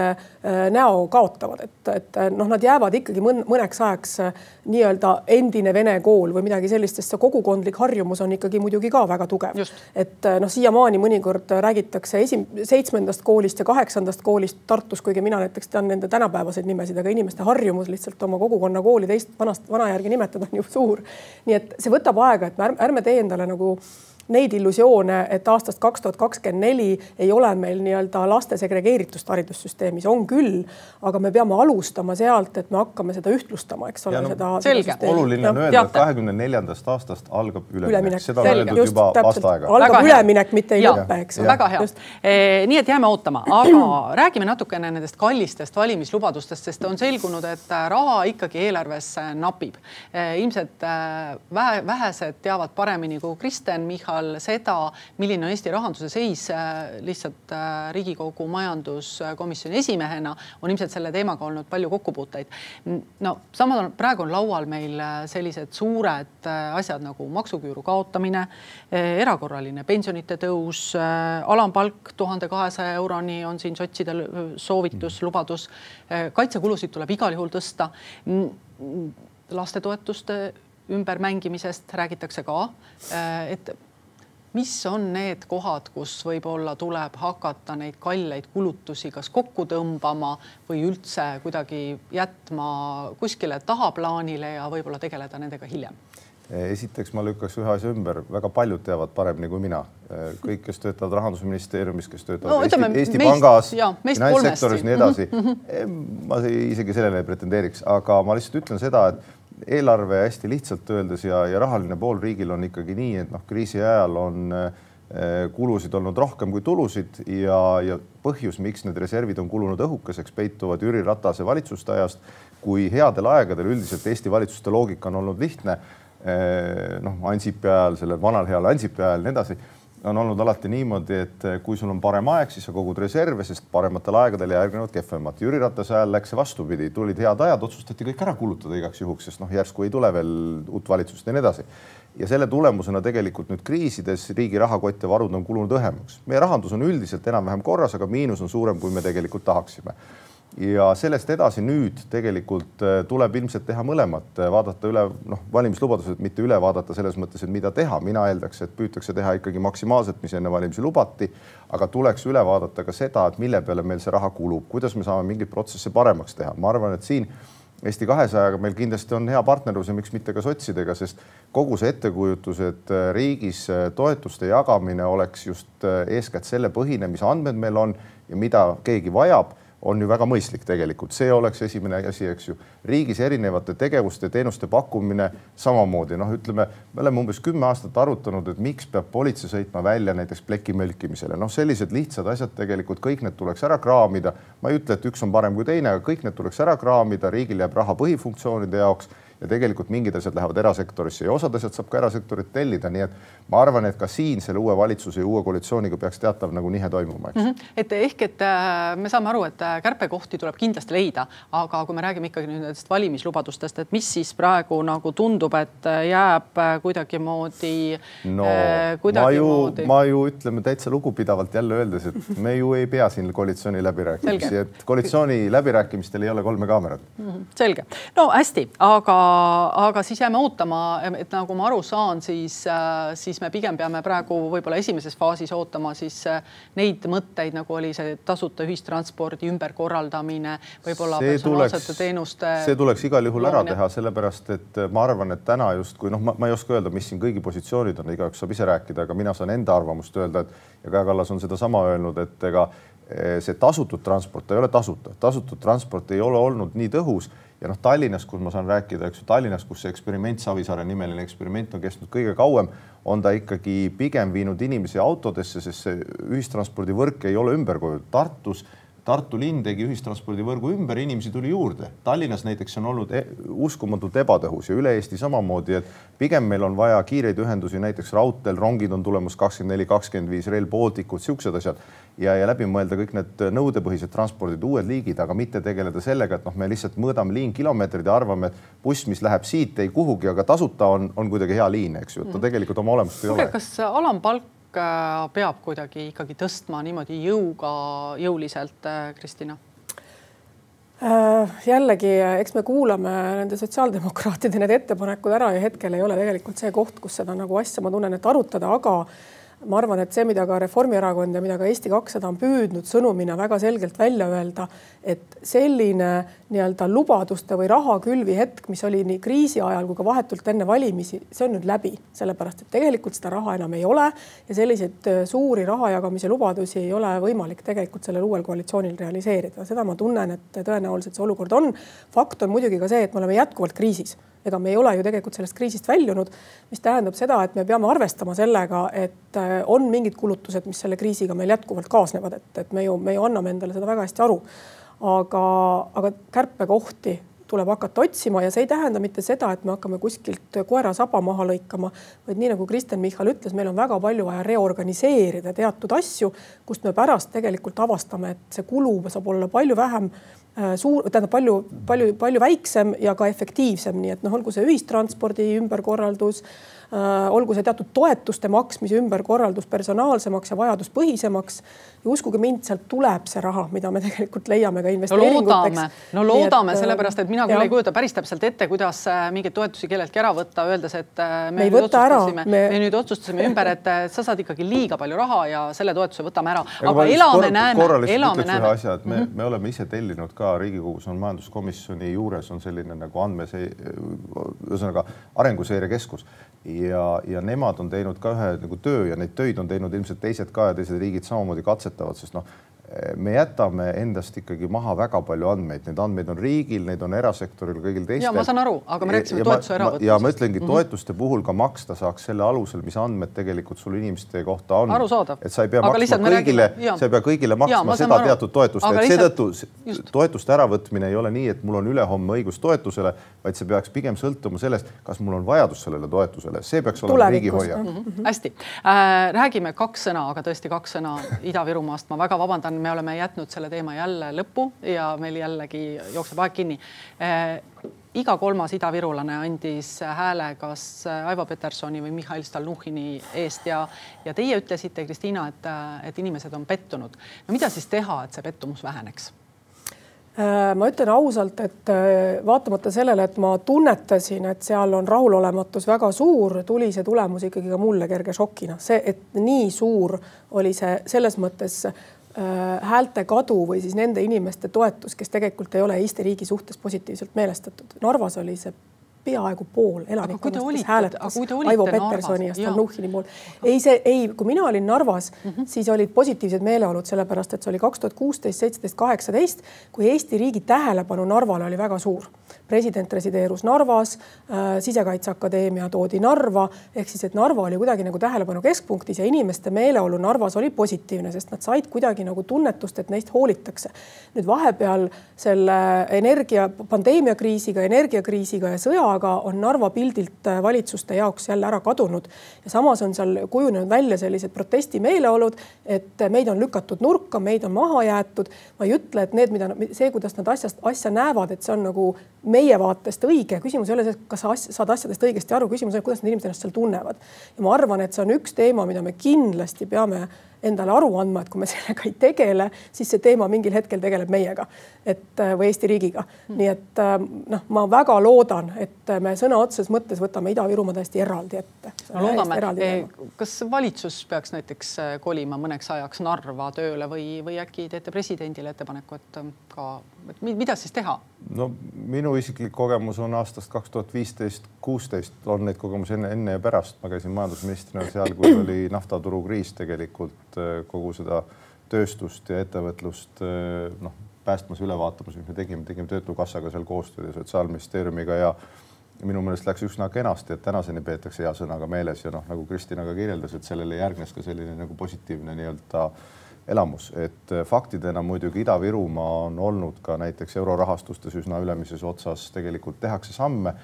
näo kaotavad, et, et noh, nad jäävad ikkagi mõneks ajaks nii-öelda endine vene kool või midagi sellist, sest see kogukondlik harjumus on ikkagi muidugi ka väga tugev. et noh, siiamaani mõnikord räägitakse esim-, seitsmendast koolist ja kaheksandast neljandast koolist Tartus, kuigi mina näiteks tean nende tänapäevaseid nimesid, aga inimeste harjumus lihtsalt oma kogukonna kooli teist vanast, vana järgi nimetada on ju suur. nii et see võtab aega, et ärme, ärme tee endale nagu neid illusioone, et aastast kaks tuhat kakskümmend neli ei ole meil nii-öelda laste segregeeritust haridussüsteemis, on küll, aga me peame alustama sealt, et me hakkame seda ühtlustama, eks ole no,. seda. oluline on öelda, et kahekümne neljandast aastast algab üleminek, üleminek., seda on öeldud juba aasta aega. algab väga üleminek, mitte ei lõpe, eks. väga hea. E, nii et jääme ootama, aga räägime natukene nendest kallistest valimislubadustest, sest on selgunud, et raha ikkagi eelarves napib. E, ilmselt vähe, vähesed teavad paremini kui Kristen Michal põhjal seda, milline on Eesti rahanduse seis, lihtsalt Riigikogu majanduskomisjoni esimehena on ilmselt selle teemaga olnud palju kokkupuuteid. no samas on praegu on laual meil sellised suured asjad nagu maksuküüru kaotamine, erakorraline pensionite tõus, alampalk tuhande kahesaja euroni on siin sotsidel soovitus, lubadus. kaitsekulusid tuleb igal juhul tõsta lastetoetuste ümbermängimisest räägitakse ka, et mis on need kohad, kus võib-olla tuleb hakata neid kalleid kulutusi kas kokku tõmbama või üldse kuidagi jätma kuskile tahaplaanile ja võib-olla tegeleda nendega hiljem? esiteks ma lükkaks ühe asja ümber, väga paljud teavad paremini kui mina. kõik, kes töötavad rahandusministeeriumis, kes töötavad no, Eesti, ütleme, Eesti meist, Pangas, finantssektoris, nii edasi mm. -hmm. ma isegi sellele ei pretendeeriks, aga ma lihtsalt ütlen seda, et eelarve hästi lihtsalt öeldes ja, ja rahaline pool riigil on ikkagi nii, et noh, kriisi ajal on eh, kulusid olnud rohkem kui tulusid ja, ja põhjus, miks need reservid on kulunud õhukeseks, peituvad Jüri Ratase valitsuste ajast, kui headel aegadel üldiselt Eesti valitsuste loogika on olnud lihtne. Eh, noh, Ansipi ajal, sellel vanal heal Ansipi ajal ja nii edasi on olnud alati niimoodi, et kui sul on parem aeg, siis sa kogud reserve, sest parematel aegadel järgnevad kehvemad. Jüri Ratase ajal läks see vastupidi, tulid head ajad, otsustati kõik ära kulutada igaks juhuks, sest noh, järsku ei tule veel uut valitsust ja nii edasi. ja selle tulemusena tegelikult nüüd kriisides riigi rahakott ja varud on kulunud õhemaks. meie rahandus on üldiselt enam-vähem korras, aga miinus on suurem, kui me tegelikult tahaksime ja sellest edasi nüüd tegelikult äh, tuleb ilmselt teha mõlemat, äh, vaadata üle noh, valimislubadused, mitte üle vaadata selles mõttes, et mida teha, mina eeldaks, et püütakse teha ikkagi maksimaalselt, mis enne valimisi lubati. aga tuleks üle vaadata ka seda, et mille peale meil see raha kulub, kuidas me saame mingeid protsesse paremaks teha, ma arvan, et siin Eesti kahesajaga meil kindlasti on hea partnerlus ja miks mitte ka sotsidega, sest kogu see ettekujutus, et äh, riigis toetuste jagamine oleks just eeskätt selle põhine, mis andmed meil on ja mida keegi vajab on ju väga mõistlik tegelikult, see oleks esimene asi, eks ju. riigis erinevate tegevuste, teenuste pakkumine samamoodi, noh, ütleme, me oleme umbes kümme aastat arutanud, et miks peab politsei sõitma välja näiteks pleki mölkimisele, noh, sellised lihtsad asjad tegelikult kõik need tuleks ära kraamida. ma ei ütle, et üks on parem kui teine, aga kõik need tuleks ära kraamida, riigil jääb raha põhifunktsioonide jaoks ja tegelikult mingid asjad lähevad erasektorisse ja osad asjad saab ka erasektorit tellida, nii et ma arvan, et ka siin selle uue valitsuse ja uue koalitsiooniga peaks teatav nagu nihe toimuma, eks mm. -hmm. et ehk, et äh, me saame aru, et äh, kärpekohti tuleb kindlasti leida, aga kui me räägime ikkagi nüüd nendest valimislubadustest, et mis siis praegu nagu tundub, et äh, jääb kuidagimoodi no kuidagi ma ju moodi..., ma ju ütleme täitsa lugupidavalt jälle öeldes, et me ju ei pea siin koalitsiooni läbirääkimisi, et koalitsiooni läbirääkimistel ei ole kolme kaamerat mm. -hmm. selge, no hästi, aga aga siis jääme ootama, et nagu ma aru saan, siis, äh, siis me pigem peame praegu võib-olla esimeses faasis ootama siis äh, neid mõtteid, nagu oli see tasuta ühistranspordi ümberkorraldamine, võib-olla personaalsete teenuste. see tuleks igal juhul ära teha, sellepärast et äh, ma arvan, et täna justkui noh, ma ei oska öelda, mis siin kõigi positsioonid on, igaüks saab ise rääkida, aga mina saan enda arvamust öelda, et ja Kaja Kallas on sedasama öelnud, et ega see tasutud transport ei ole tasuta, tasutud transport ei ole olnud nii tõhus ja noh, Tallinnas, kus ma saan rääkida, eks ju, Tallinnas, kus see eksperiment, Savisaare nimeline eksperiment on kestnud kõige kauem, on ta ikkagi pigem viinud inimesi autodesse, sest see ühistranspordivõrk ei ole ümber kujunenud. Tartus Tartu linn tegi ühistranspordivõrgu ümber, inimesi tuli juurde. Tallinnas näiteks on olnud e uskumatult ebatõhus ja üle Eesti samamoodi, et pigem meil on vaja kiireid ühendusi näiteks raudteel, rongid on tulemas kakskümmend neli, kakskümmend viis, Rail Balticud, siuksed asjad ja, ja läbi mõelda kõik need nõudepõhised transpordid, uued liigid, aga mitte tegeleda sellega, et noh, me lihtsalt mõõdame liinkilomeetrid ja arvame, et buss, mis läheb siit ei kuhugi, aga tasuta on, on kuidagi hea liin, eks ju, et ta mm. tegelikult oma olemust ei ole. kas alampalk peab kuidagi ikkagi tõstma niimoodi jõuga, jõuliselt, äh, Kristina? Äh, jällegi, eks me kuulame nende sotsiaaldemokraatide need ettepanekud ära ja hetkel ei ole tegelikult see koht, kus seda nagu asja, ma tunnen, et arutada, aga ma arvan, et see, mida ka Reformierakond ja mida ka Eesti kakssada on püüdnud sõnumina väga selgelt välja öelda, et selline nii-öelda lubaduste või rahakülvi hetk, mis oli nii kriisi ajal kui ka vahetult enne valimisi, see on nüüd läbi, sellepärast et tegelikult seda raha enam ei ole ja selliseid äh, suuri raha jagamise lubadusi ei ole võimalik tegelikult sellel uuel koalitsioonil realiseerida. seda ma tunnen, et tõenäoliselt see olukord on. fakt on muidugi ka see, et me oleme jätkuvalt kriisis ega me ei ole ju tegelikult sellest kriisist väljunud, mis tähendab seda, et me peame arvestama sellega, et äh, on mingid kulutused, mis selle kriisiga meil jätkuvalt kaasnevad, et, et me ju, me ju anname endale seda väga hästi aru. aga, aga kärpekohti tuleb hakata otsima ja see ei tähenda mitte seda, et me hakkame kuskilt koera saba maha lõikama, vaid nii nagu Kristen Michal ütles, meil on väga palju vaja reorganiseerida teatud asju, kust me pärast tegelikult avastame, et see kulu saab olla palju vähem äh, suur, tähendab palju, palju, palju väiksem ja ka efektiivsem, nii et noh, olgu see ühistranspordi ümberkorraldus Äh, olgu see teatud toetuste maksmise ümberkorraldus personaalsemaks ja vajaduspõhisemaks. ja uskuge mind, sealt tuleb see raha, mida me tegelikult leiame ka investeeringuteks. no loodame, no loodame, sellepärast et mina küll ja. ei kujuta päris täpselt ette, kuidas äh, mingeid toetusi kelleltki ära võtta, öeldes, et äh, me, me, nüüd otsustasime, me... me nüüd otsustasime ümber, et sa saad ikkagi liiga palju raha ja selle toetuse võtame ära. aga elame, näeme, elame, näeme. asja, et me mm, -hmm. me oleme ise tellinud ka Riigikogus on majanduskomisjoni juures on selline nagu andmese, ühesõnaga arenguseire keskus ja, ja nemad on teinud ka ühe nagu töö ja neid töid on teinud ilmselt teised ka ja teised riigid samamoodi katsetavad, sest noh, me jätame endast ikkagi maha väga palju andmeid, neid andmeid on riigil, neid on erasektoril, kõigil teistel. ja ma saan aru, aga me rääkisime toetuse äravõtmisest. ja ma ütlengi mm -hmm. toetuste puhul ka maksta saaks selle alusel, mis andmed tegelikult sul inimeste kohta on. et sa ei pea aga maksma kõigile, sa ei pea kõigile maksma ja, seda aru. teatud toetust, et seetõttu toetuste äravõtmine ei ole nii, et mul on ülehomme õigus toetusele, vaid see peaks pigem sõltuma sellest, kas mul on vajadus sellele toetusele, see peaks olema riigi hoiak mm. -hmm. hästi äh,, räägime kaks sõna, aga tõesti kaks sõna Ida-Virumaast, ma väga vabandan me oleme jätnud selle teema jälle lõppu ja meil jällegi jookseb aeg kinni eh, iga kolmas idavirulane andis hääle kas Aivo Petersoni või Mihhail Stalnuhhini eest ja, ja teie ütlesite, Kristiina, et, et inimesed on pettunud. no mida siis teha, et see pettumus väheneks? Äh, ma ütlen ausalt, et äh, vaatamata sellele, et ma tunnetasin, et seal on rahulolematus väga suur, tuli see tulemus ikkagi ka mulle kerge šokina. see, et nii suur oli see selles mõttes Äh, häälte kadu või siis nende inimeste toetus, kes tegelikult ei ole Eesti riigi suhtes positiivselt meelestatud. Narvas oli see peaaegu pool elanikkonnast, kes hääletas Aivo Petersoni ja Stalnuhhini poolt. ei, see ei, kui mina olin Narvas mm, -hmm. siis olid positiivsed meeleolud, sellepärast et see oli kaks tuhat kuusteist, seitseteist, kaheksateist, kui Eesti riigi tähelepanu Narvale oli väga suur. President resideerus Narvas äh,, Sisekaitseakadeemia toodi Narva ehk siis, et Narva oli kuidagi nagu tähelepanu keskpunktis ja inimeste meeleolu Narvas oli positiivne, sest nad said kuidagi nagu tunnetust, et neist hoolitakse. nüüd vahepeal selle energia, pandeemiakriisiga, energiakriisiga ja sõja aga on Narva pildilt äh, valitsuste jaoks jälle ära kadunud. ja samas on seal kujunenud välja sellised protestimeeleolud, et meid on lükatud nurka, meid on maha jäetud. ma ei ütle, et need, mida, see, kuidas nad asjast, asja näevad, et see on nagu meie vaatest õige. küsimus ei ole see, kas sa saad asjadest õigesti aru, küsimus on, kuidas need inimesed ennast seal tunnevad. ja ma arvan, et see on üks teema, mida me kindlasti peame endale aru andma, et kui me sellega ei tegele, siis see teema mingil hetkel tegeleb meiega, et äh, või Eesti riigiga mm.. nii et äh, noh, ma väga loodan, et me sõna otseses mõttes võtame Ida-Virumaa täiesti eraldi ette. no loodame, eh, kas valitsus peaks näiteks äh, kolima mõneks ajaks Narva tööle või, või äkki teete presidendile ettepaneku, et ka, et mida siis teha? no minu isiklik kogemus on aastast kaks tuhat viisteist, kuusteist, on neid kogemusi enne, enne ja pärast. ma käisin majandusministrina seal, kui oli naftaturu kriis tegelikult Äh, kogu seda tööstust ja ettevõtlust äh, noh, päästmas, üle vaatamas, mis me tegime, tegime Töötukassaga seal koostööd ja Sotsiaalministeeriumiga ja minu meelest läks üsna kenasti, et tänaseni peetakse hea sõnaga meeles ja noh, nagu Kristina ka kirjeldas, et sellele järgnes ka selline nagu positiivne nii-öelda elamus, et äh, faktidena muidugi Ida-Virumaa on olnud ka näiteks eurorahastustes üsna ülemises otsas, tegelikult tehakse samme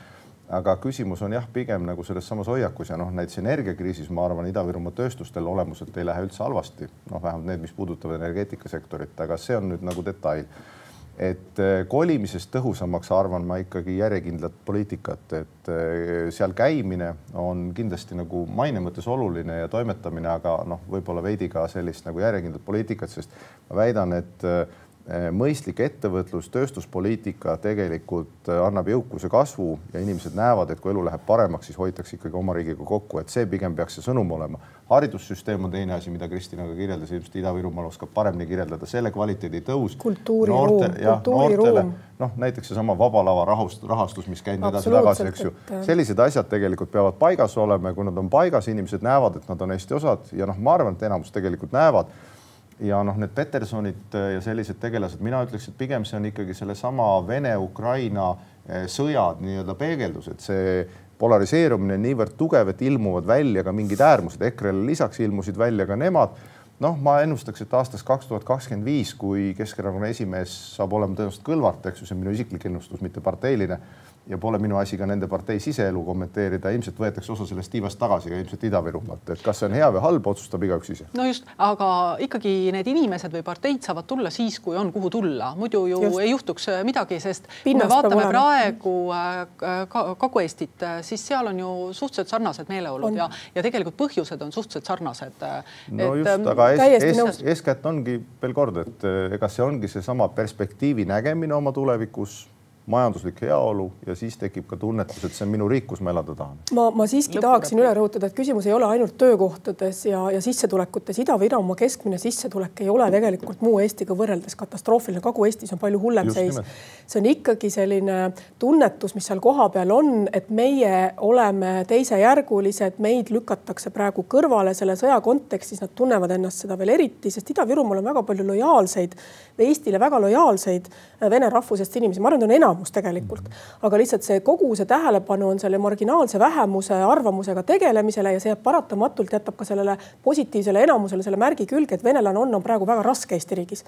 aga küsimus on jah, pigem nagu selles samas hoiakus ja noh, näiteks energiakriisis ma arvan, Ida-Virumaa tööstustel olemuselt ei lähe üldse halvasti, noh, vähemalt need, mis puudutavad energeetikasektorit, aga see on nüüd nagu detail. et eh, kolimisest tõhusamaks arvan ma ikkagi järjekindlat poliitikat, et eh, seal käimine on kindlasti nagu maine mõttes oluline ja toimetamine, aga noh, võib-olla veidi ka sellist nagu järjekindlat poliitikat, sest ma väidan, et eh, mõistlik ettevõtlus, tööstuspoliitika tegelikult eh, annab jõukuse kasvu ja inimesed näevad, et kui elu läheb paremaks, siis hoitakse ikkagi oma riigiga kokku, et see pigem peaks see sõnum olema. haridussüsteem on teine asi, mida Kristina ka kirjeldas, ilmselt Ida-Virumaal oskab paremini kirjeldada, selle kvaliteedi tõus. kultuuriruum, kultuuriruum. noh, näiteks seesama Vaba Lava rahust, rahastus, mis käib edasi-tagasi, eks ju. sellised asjad tegelikult peavad paigas olema ja kui nad on paigas, inimesed näevad, et nad on Eesti osad ja noh, ma arvan, et enamus tegelikult näevad ja noh, need Petersonid äh, ja sellised tegelased, mina ütleks, et pigem see on ikkagi sellesama Vene-Ukraina äh, sõja nii-öelda peegeldus, et see polariseerumine on niivõrd tugev, et ilmuvad välja ka mingid äärmused, EKRE-le lisaks ilmusid välja ka nemad. Noh, ma ennustaks, et aastast kaks tuhat kakskümmend viis, kui Keskerakonna esimees saab olema tõenäoliselt Kõlvart, eks ju, see on minu isiklik ennustus, mitte parteiline ja pole minu asi ka nende partei siseelu kommenteerida, ilmselt võetakse osa sellest tiivast tagasi ka ilmselt Ida-Virumaalt, et kas see on hea või halb, otsustab igaüks ise. no just, aga ikkagi need inimesed või parteid saavad tulla siis, kui on, kuhu tulla, muidu ju just. ei juhtuks äh, midagi, sest Pinnast kui me vaatame praegu äh, Kagu-Eestit, äh, siis seal on ju suhteliselt sarnased meeleolud on. ja, ja tegelikult põhjused on suhteliselt sarnased. no et, just, ähm, aga es, es, eeskätt ongi veel kord, et ega see ongi seesama perspektiivi nägemine oma tulevikus majanduslik heaolu ja siis tekib ka tunnetus, et see on minu riik, kus ma elada tahan. ma, ma siiski Lõputab. tahaksin üle rõhutada, et küsimus ei ole ainult töökohtades ja, ja sissetulekutes. Ida-Virumaa keskmine sissetulek ei ole tegelikult muu Eestiga võrreldes katastroofiline, Kagu-Eestis on palju hullem Just seis. see on ikkagi selline tunnetus, mis seal kohapeal on, et meie oleme teisejärgulised, meid lükatakse praegu kõrvale selle sõja kontekstis, nad tunnevad ennast seda veel eriti, sest Ida-Virumaal on väga palju lojaalseid, Eestile väga lojaalseid vene rahvusest inimesi, ma arvan, et on enamus enamus tegelikult. aga lihtsalt see kogu see tähelepanu on selle marginaalse vähemuse arvamusega tegelemisele ja see paratamatult jätab ka sellele positiivsele enamusele selle märgi külge, et venelane on, on praegu väga raske Eesti riigis.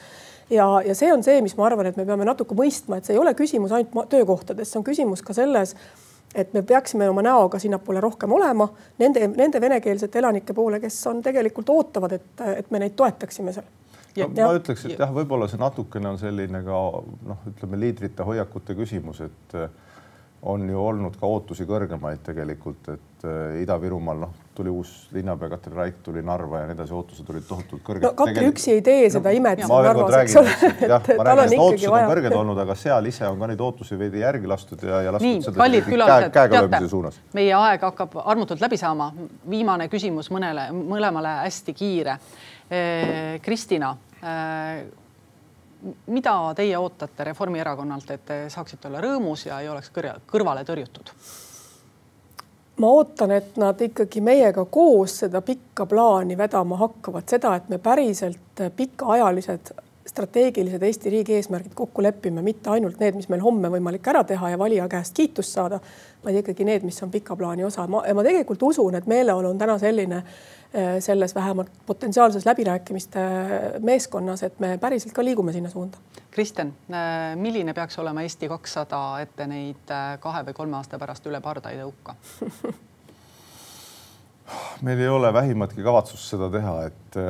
ja, ja see on see, mis ma arvan, et me peame natuke mõistma, et see ei ole küsimus ainult töökohtades, see on küsimus ka selles et me peaksime oma näoga sinnapoole rohkem olema nende, nende venekeelsete elanike poole, kes on tegelikult ootavad, et, et me neid toetaksime seal no, ja, ma ütleks, et jah, võib-olla see natukene on selline ka noh, ütleme liidrite hoiakute küsimus, et eh, on ju olnud ka ootusi kõrgemaid tegelikult, et äh, Ida-Virumaal noh, tuli uus linnapea Katri Raik tuli Narva ja nii edasi, ootused olid tohutult kõrged. no Katri Tegel... üksi ei tee seda no, imet seal Narvas, eks ole. jah, ma räägin, et ootused on kõrged olnud, aga seal ise on ka neid ootusi veidi järgi lastud ja, ja lastud nii, seda kallid külalised, teate, meie aeg hakkab armutult läbi saama. viimane küsimus mõnele, mõlemale hästi kiire. Kristina mida teie ootate Reformierakonnalt, et te saaksite olla rõõmus ja ei oleks kõrvale tõrjutud? ma ootan, et nad ikkagi meiega koos seda pikka plaani vedama hakkavad, seda, et me päriselt pikaajalised strateegilised Eesti riigi eesmärgid kokku lepime, mitte ainult need, mis meil homme võimalik ära teha ja valija käest kiitust saada, vaid ikkagi need, mis on pika plaani osa. ma, ma tegelikult usun, et meeleolu on täna selline, Äh, selles vähemalt potentsiaalses läbirääkimiste meeskonnas, et me päriselt ka liigume sinna suunda. Kristen, äh, milline peaks olema Eesti kakssada, et te neid äh, kahe või kolme aasta pärast üle parda ei tõuka meil ei ole vähimatki kavatsust seda teha, et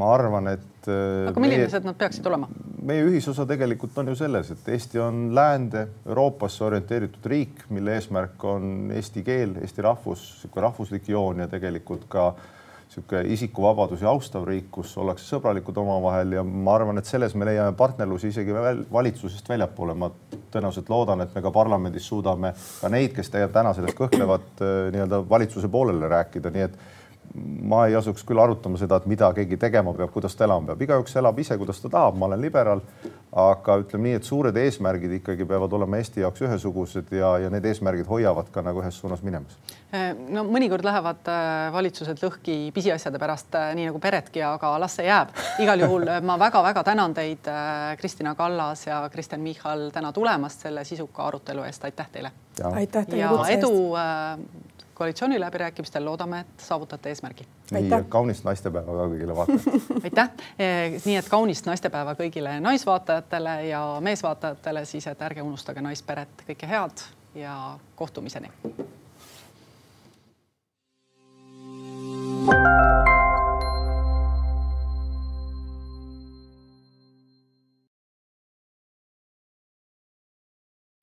ma arvan, et. aga millised meie, nad peaksid olema? meie ühisosa tegelikult on ju selles, et Eesti on läände, Euroopasse orienteeritud riik, mille eesmärk on eesti keel, eesti rahvus, niisugune rahvuslik joon ja tegelikult ka äh, niisugune isikuvabadusi austav riik, kus ollakse sõbralikud omavahel ja ma arvan, et selles me leiame partnerlusi isegi väl, valitsusest väljapoole. ma tõenäoliselt loodan, et me ka parlamendis suudame ka neid, kes täna sellest kõhklevad, äh, nii-öelda valitsuse poolele rääkida, nii et ma ei asuks küll arutama seda, et mida keegi tegema peab, kuidas ta elama peab, igaüks elab ise, kuidas ta tahab, ma olen liberaal. aga ütleme nii, et suured eesmärgid ikkagi peavad olema Eesti jaoks ühesugused ja, ja need eesmärgid hoiavad ka nagu ühes suunas minemas. Äh, no mõnikord lähevad äh, valitsused lõhki pisiasjade pärast, äh, nii nagu peredki, aga las see jääb. igal juhul ma väga-väga tänan teid, Kristina Kallas ja Kristen Michal täna tulemast selle sisuka arutelu eest, aitäh teile. aitäh teile eest. edu koalitsiooniläbirääkimistel loodame, et saavutate eesmärgi. nii, kaunist naistepäeva ka kõigile vaatajatele aitäh, eh, nii et kaunist naistepäeva kõigile naisvaatajatele ja meesvaatajatele siis, et ärge unustage naisperet, kõike head ja kohtumiseni. thank you